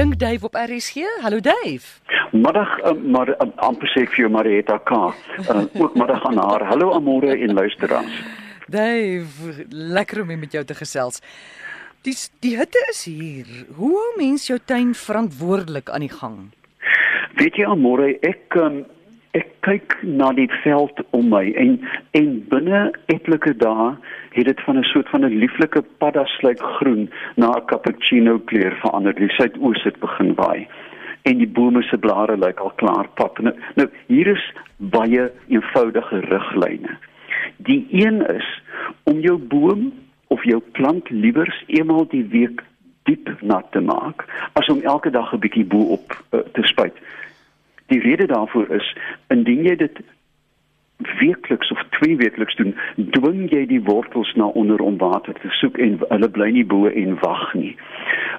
Dink Dave op RSG. Hallo Dave. Middag uh, maar uh, amper sê ek vir jou Marietta K. Uh, ook middag aan haar. Hallo Amore en luisteraars. Dave, lekker om met jou te gesels. Die die hitte is hier. Hoe hou mens jou tuin verantwoordelik aan die gang? Weet jy Amore, ek um, ek kyk na die veld om my en en binne etlike dae het dit van 'n soort van 'n lieflike paddasluik groen na 'n cappuccino kleur verander. Die suidoos het begin waai en die bome se blare lyk al klaar pap. Nou, nou hier is baie eenvoudige riglyne. Die een is om jou boom of jou plant liewers eenmal die week diep nat te maak as om elke dag 'n bietjie bo op uh, te spuit. Die rede daarvoor is indien jy dit weekliks of twee weekliks doen, dwing jy die wortels na onder om water te soek en hulle bly nie bo en wag nie.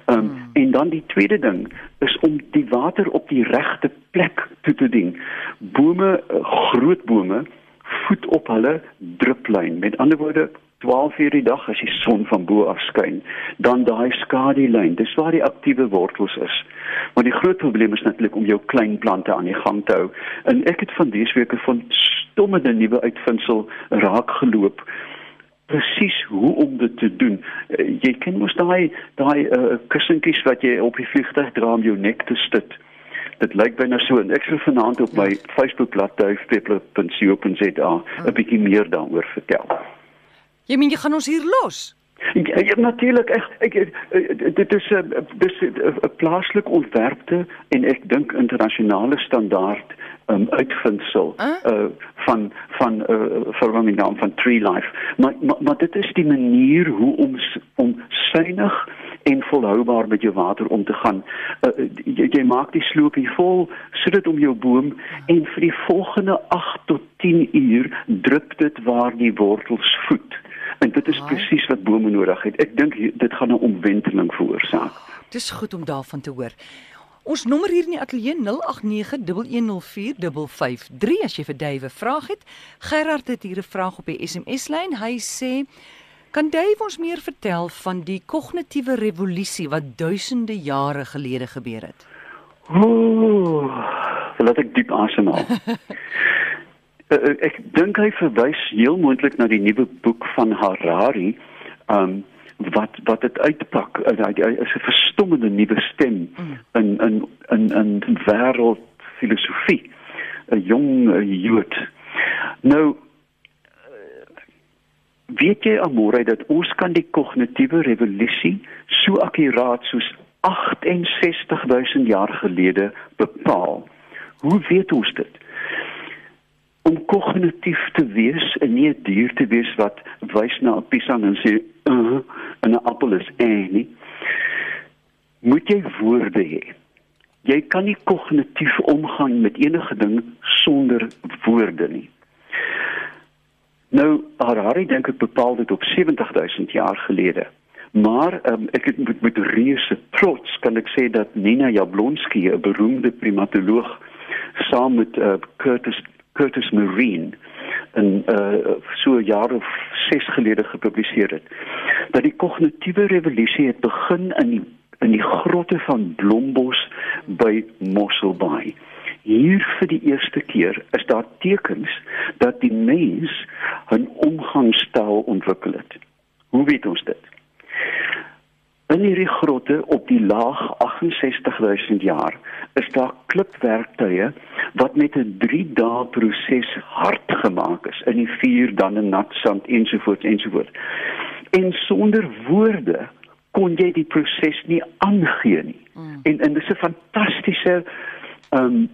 Ehm um, hmm. en dan die tweede ding is om die water op die regte plek toe te dien. Bome, eh, groot bome voed op hulle druplyn. Met ander woorde, 12 uur die dag as die son van bo af skyn, dan daai skadulyn, dis waar die aktiewe wortels is. Maar die groot probleem is natuurlik om jou klein plante aan die gang te hou. En ek het van dese weke van stomme nuwe uitvinding raak geloop presies hoe om dit te doen. Uh, jy ken mos daai daai uh, kussentjies wat jy op die vliegtuig dra om jou nek te stut. Dit lyk byna so en ek sal vanaand op my Facebook bladsy peple.co.za 'n bietjie meer daaroor vertel. Jy meen jy gaan ons hier los? Ja, ja natuurlik ek, ek dit is 'n dis 'n plaaslike ontwerpte en ek dink internasionale standaard um, uitvindsel uh? uh van van uh verwagting naam van tree life maar, maar maar dit is die manier hoe om om suinig en volhoubaar met jou water om te gaan. Uh, jy, jy maak die sloopie vol, sit dit om jou boom en vir die volgende 8 tot 10 uur drup dit waar die wortels voed. Dit is presies wat bome nodig het. Ek dink dit gaan 'n omwenteling veroorsaak. Dis goed om daarvan te hoor. Ons nommer hier in die ateljee 0891104553 as jy vir Dave 'n vraag het. Gerard het hier 'n vraag op die SMS lyn. Hy sê: "Kan Dave ons meer vertel van die kognitiewe revolusie wat duisende jare gelede gebeur het?" Ooh, laat ek diep asemhaal. uh, ek dink hy verwys heel moontlik na die nuwe boek van Harari, um wat wat dit uitpak. Uh, hy is 'n verstommende nuwe stem mm. in in in in wêreldfilosofie. 'n Jong Jood. Nou weet jy amore dat ons kan die kognitiewe revolusie so akkuraat soos 68000 jaar gelede bepaal. Hoe weet ons dit? Om kognitief te wees en nie 'n dier te wees wat wys na 'n piesang en sê uh en 'n appel is eh nie. Moet jy woorde hê. Jy kan nie kognitief omgaan met enige ding sonder woorde nie. Nou Harari dink ek bepaal dit op 70000 jaar gelede. Maar um, ek het met, met reuse trots kan ek sê dat Nina Jablonski 'n beroemde primatoloog saam met uh, Curtis Curtis Marine in uh so of 6 gelede gepubliseer het dat die kognitiewe revolusie het begin in die in die grotte van Blombos by Mossel Bay. Hier vir die eerste keer is daar tekens dat die mens 'n omgangstaal ontwikkel het. Hoe weet ons dit? In hierdie grotte op die laag 68000 jaar is daar klipwerktuie wat met 'n 3 dae proses hard gemaak is in die vuur dan in nat sand ensovoorts ensovoorts. En sonder woorde kon jy die proses nie aangee nie. Mm. En en dis 'n fantastiese ehm um,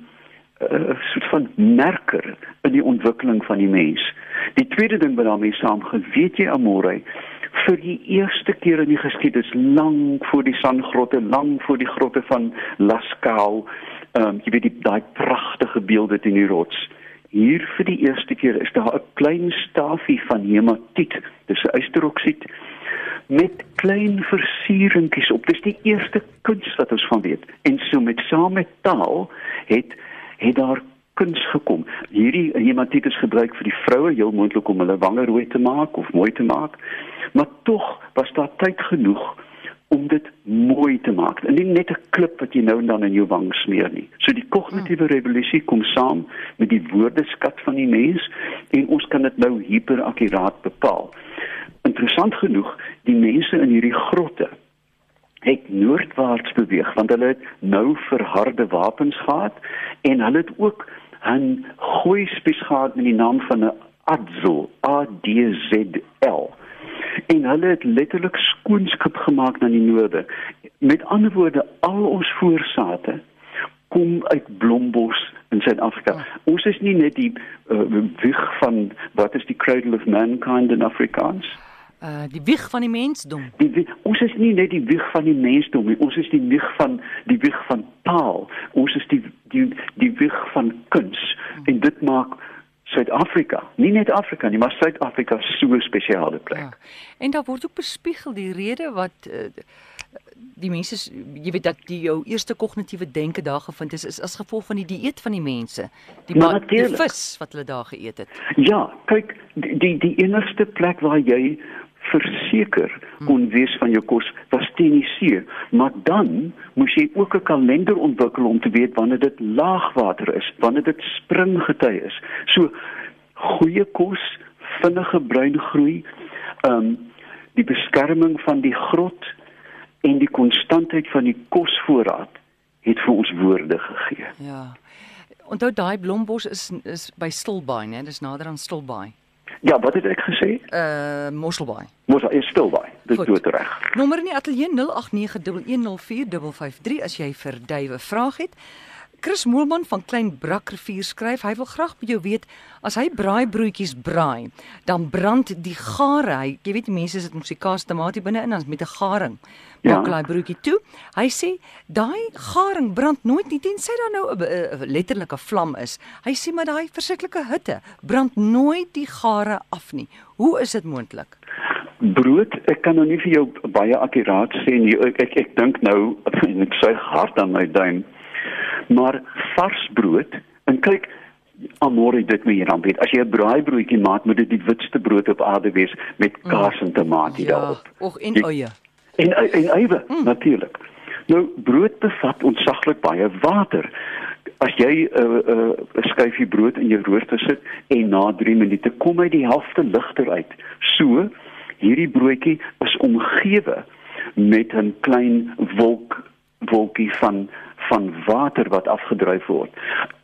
uh, soort van merker in die ontwikkeling van die mens. Die tweede ding wat daarmee saamgaan, weet jy Amore, vir die eerste keer in die geskiedenis lank voor die sangrotte, lank voor die grotte van Lascaux, ehm um, jy weet die daai pragtige beelde teen die rots. Hier vir die eerste keer is daar 'n klein stafie van hematiet, dis 'n ysteroksied met klein versieringkies op. Dis die eerste kuns wat ons van weet. En so met saam met taal het het daar kuns gekom. Hierdie hematiet is gebruik vir die vroue heel moontlik om hulle wange rooi te maak of mooi te maak. Maar tog was daar tyd genoeg om dit mooi te maak. En nie net 'n klip wat jy nou en dan in jou wang smeer nie. So die kognitiewe mm. revolusie kom saam met die woordeskat van die mens en ons kan dit nou hiperakkuraat bepaal. Interessant genoeg, die mense in hierdie grotte het noordwaarts beweeg want hulle het nou verharde wapens gehad en hulle het ook 'n goeie spies gehad met die naam van 'n Adzol, A D Z L en hulle het letterlik skoonskip gemaak na die noorde. Met ander woorde, al ons voorsate kom uit Blombos in Suid-Afrika. Ja. Ons is nie net die uh, wieg van wat is die cradle of mankind in Afrikaans? Uh die wieg van die mensdom. Die wieg, ons is nie net die wieg van die mensdom nie, ons is die wieg van die wieg van taal. Ons is die die die wieg van kuns. Hmm. En dit maak Suid-Afrika, nie net Afrika nie, maar Suid-Afrika so 'n spesiale plek. Ja. En daar word ook bespiegel die rede wat uh, die mense jy weet dat die jou eerste kognitiewe denke daar gevind is is as gevolg van die dieet van die mense, die, die vis wat hulle daar geëet het. Ja, kyk, die die enigste plek waar jy verseker kon wees van jou kos was Tennessee, maar dan moes jy ook 'n kalender ontwikkel om te weet wanneer dit laagwater is, wanneer dit springgety is. So goeie kos, vinnige bruin groei, ehm um, die beskerming van die grot en die konstantheid van die kosvoorraad het vir ons woorde gegee. Ja. Onthou daai blombos is is by Stilbaai, né? Dis nader aan Stilbaai. Ja, wat het ek gesê? Uh Mosselbaai. Mossel is stil daai. Dis dood reg. Nommer in die ateljee 0891104553 as jy vir Duwe vraag het. Chris Moelman van Klein Brakrivier skryf, hy wil graag by jou weet as hy braaibroodjies braai, dan brand die gare. Hy, jy weet mense sit mos die kaas tamatie binne in dan met 'n garing. Maak ja. hy broodjie toe. Hy sê daai garing brand nooit nie tensy daar nou 'n letterlike vlam is. Hy sê maar daai verskriklike hitte brand nooit die gare af nie. Hoe is dit moontlik? Brood, ek kan nou nie vir jou baie akkuraat sê nie. Ek ek, ek dink nou en ek sê hard aan my duim maar vars brood en kyk Amore dit moet jy dan weet as jy 'n braaibroodjie maak moet dit die witste brood op aarde wees met mm. kaas en tamatie ja. daarop. Och en eie. En en eie mm. natuurlik. Nou brood bevat ontsaglik baie water. As jy 'n uh, 'n uh, skyfie brood in jou rooster sit en na 3 minute kom hy die helfte ligter uit. So hierdie broodjie is omgewe met 'n klein wolk wolkie van van water wat afgedryf word.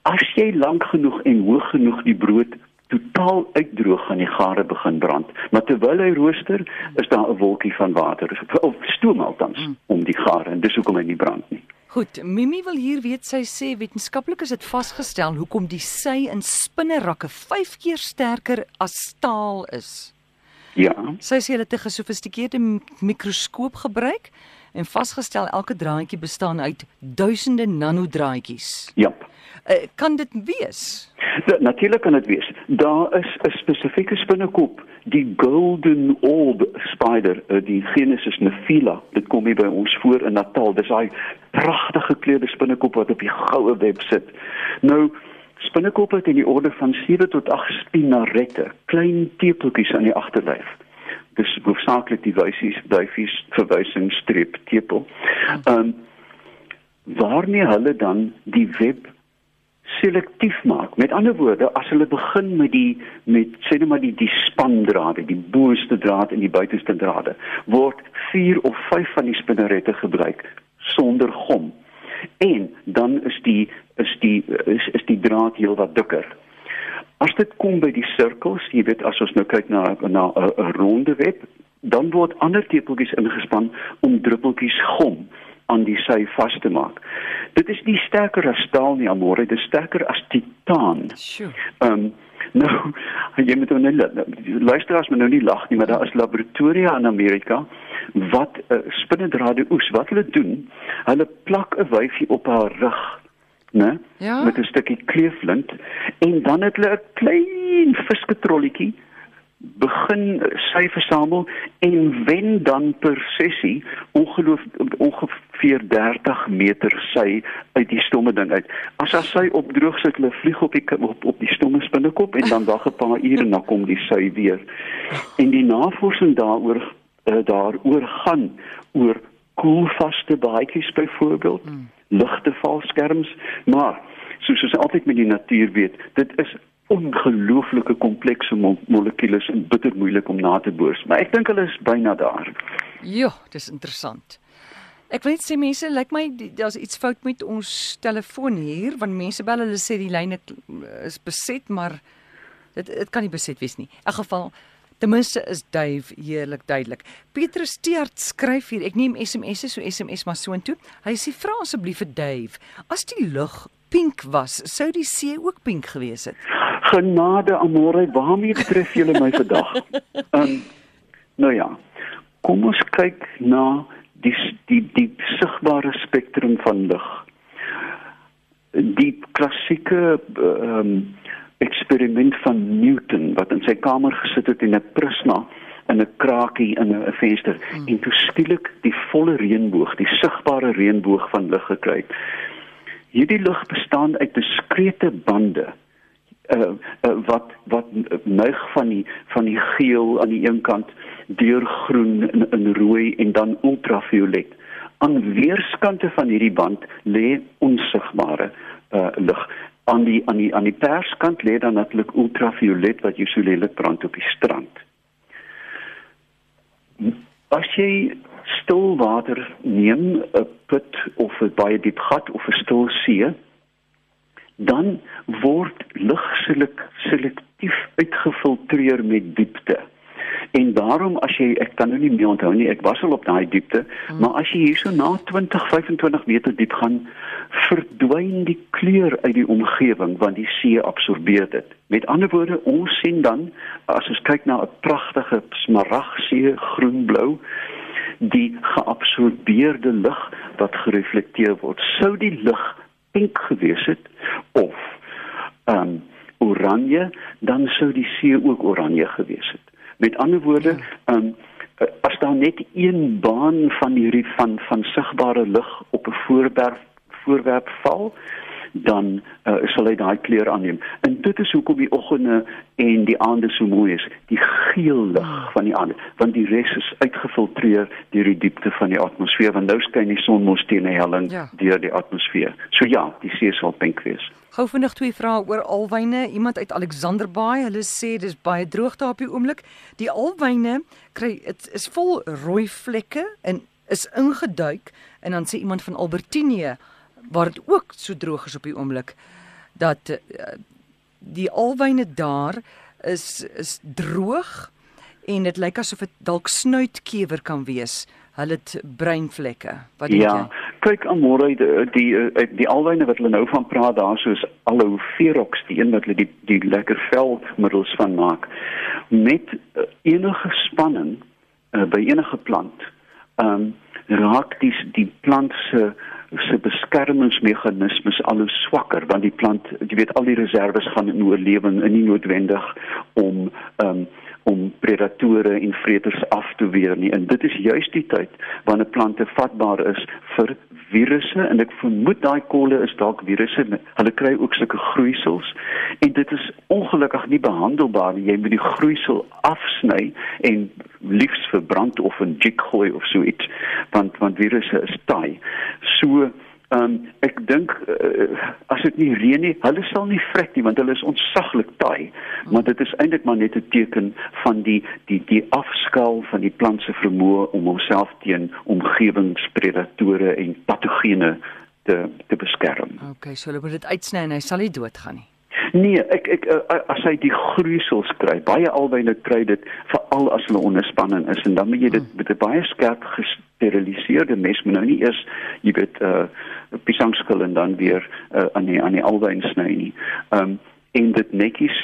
As jy lank genoeg en hoog genoeg die brood totaal uitdroog gaan die gare begin brand. Maar terwyl hy rooster, is daar 'n wolkie van water of stoom althans hmm. om die gare en dis hoekom hy nie brand nie. Goed, Mimi wil hier weet sy sê wetenskaplik is dit vasgestel hoekom die sy in spinnerakke 5 keer sterker as staal is. Ja. Sy sê hulle het 'n gesofistikeerde mikroskoop gebruik en vasgestel elke draadjie bestaan uit duisende nanodraadjies. Ja. Uh, kan dit wees? Ja, Natuurlik kan dit wees. Daar is 'n spesifieke spinnekop, die golden orb spider, uh, die genus Nephila. Dit kom hier by ons voor in Natal. Dis daai pragtige gekleurde spinnekop wat op die goue web sit. Nou Spinnekoppe het in die orde van 7 tot 8 spinarette, klein tepeltjies aan die agterlyf dis hoofsaaklik die wysies duifies verwysing streep tepel. Ehm um, waarmee hulle dan die web selektief maak. Met ander woorde, as hulle begin met die met sê net maar die die spandrade, die boonste draad en die buitenste drade, word 4 of 5 van die spinnerette gebruik sonder gom. En dan is die is die is, is die draad heelwat dikker. As dit kom by die sirkels, jy weet as ons nou kyk na na 'n ronde web, dan word ander tepeltjies ingespan om druppeltjies gom aan die sy vas te maak. Dit is nie sterker as staal nie, amore, dit is sterker as titaan. Ehm um, nou, jy moet nou luister as men nou nie lag nie, maar daar is laboratoria in Amerika wat uh, spinnedrade oes. Wat hulle doen, hulle plak 'n wyfie op haar rug né? Ja. Met 'n stukkie kleeflint en dan het hulle 'n klein visketrolletjie begin sy versamel en wen dan per sessie ongeloof ongeveer 30 meter sy uit die stomme ding uit. As as sy opdroog sit, hulle vlieg op die op, op die stomme spinnekop en dan wag 'n paar ure en dan kom die sy weer. En die navorsing daaroor uh, daaroor gaan oor koelvaste baadjies byvoorbeeld, mm. Ligte valskerms, maar soos ons altyd met die natuur weet, dit is ongelooflike komplekse mo molekules en bitter moeilik om na te boors, maar ek dink hulle is byna daar. Ja, dis interessant. Ek weet sê mense, lyk like my daar's iets fout met ons telefoon hier, want mense bel hulle sê die lyne is beset, maar dit dit kan nie beset wees nie. In geval Ten minste is Dave heerlik duidelik. Petrus Teert skryf hier, ek neem SMS'e so SMS maar soontoe. Hy sê vra asseblief vir Dave, as die lug pink was, sou die see ook pink gewees het. Genade amore, waarmee tref julle my vandag? um, nou ja. Kom ons kyk na die die die sigbare spektrum van lig. Die klassieke ehm um, eksperiment van Newton wat in sy kamer gesit het en 'n prisma in 'n krakie in 'n venster hmm. en toe skielik die volle reënboog, die sigbare reënboog van lig gekry het. Hierdie lig bestaan uit diskrete bande uh, uh wat wat neig van die van die geel aan die een kant deur groen in, in rooi en dan ultraviolet. Aan weerskante van hierdie band lê onsigbare uh lig aan die aan die aan die perskant lê dan natuurlik ultraviolet wat jy so lelik brand op die strand. As jy stil water neem, 'n put of 'n baie diep gat of 'n stil see, dan word lig selektief uitgefiltreer met diepte. En daarom as jy ek kan nou nie meer onthou nie, ek was al op daai diepte, hmm. maar as jy hierso na 20, 25 meter diep gaan, verdwyn die kleur uit die omgewing want die see absorbeer dit. Met ander woorde, ons sien dan as ons kyk na 'n pragtige smaragdsee, groenblou, die geabsorbeerde lig wat gereflekteer word, sou die lig pink gewees het of ehm um, oranje, dan sou die see ook oranje gewees het. Met ander woorde, ja. ehm um, as daar net een baan van hierdie van van sigbare lig op 'n voorwerp voorwerp val, dan uh, sal hy daai kleur aanneem. En dit is hoekom die oggende en die aande so mooi is, die geel lig ah. van die aande, want die res is uitgefiltreer deur die diepte van die atmosfeer, want nou skyn die son mos teen die helling ja. deur die atmosfeer. So ja, die see sal pink wees. Gou vinnig twee vrae oor alwyne. Iemand uit Alexanderbaai, hulle sê dis baie droog daar op die oomblik. Die alwyne kry dit is vol rooi vlekke en is ingeduik en dan sê iemand van Albertinie waar dit ook so droog is op die oomblik dat uh, die alwyne daar is is droog en dit lyk asof dit dalk snuitkewer kan wees. Hulle het breinvlekke. Wat dink ja. jy? kyk amore die die die, die alwyne wat hulle nou van praat daar soos alhou ferox die een wat hulle die die lekker veldmiddels van maak met uh, enige spanning uh, by enige plant um, raak die die plant se se beskermingsmeganismes al hoe swakker want die plant jy weet al die reserves gaan in oorlewing en nie noodwendig om um, om predatore en vreters af te weer nie. En dit is juist die tyd wanneer plante vatbaar is vir virusse. En ek vermoed daai kolle is dalk virusse hulle kry ook sulke groeisels. En dit is ongelukkig nie behandelbaar jy moet die groeisel afsny en liefs verbrand of in jig gooi of so iets want want virusse is taai. So um, ek dink uh, as dit nie reën nie, hulle sal nie vrek nie want hulle is ontsaglik taai. Maar dit is eintlik maar net 'n teken van die die die afskaal van die plant se vermoë om homself teen omgewingspredatore en patogene te te beskerm. Okay, so hulle moet dit uitsny en hy sal nie doodgaan nie. Nee, ek ek eh, as hy die groeisels kry, baie alwyne kry dit veral as hulle onder spanning is en dan moet jy dit hmm. met 'n baie skerp gesteriliseerde mes moet nou nie eers jy weet 'n uh, piesangskil en dan weer uh, aan die aan die alwyn sny nie. Ehm um, en dit netjies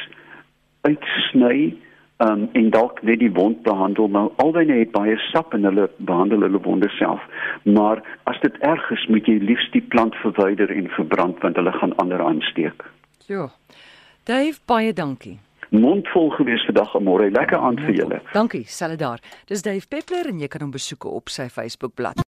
uitsny um, en dalk net die wond behandel maar alwyne het baie sap en hulle behandel hulle wonde self maar as dit erg is moet jy liefs die plant verwyder en verbrand want hulle gaan ander aansteek. Ja. Dave, baie dankie. Mondvol gewees vandag en môre. Lekker aand vir julle. Dankie, selde daar. Dis Dave Peppler en jy kan hom besoek op sy Facebook bladsy.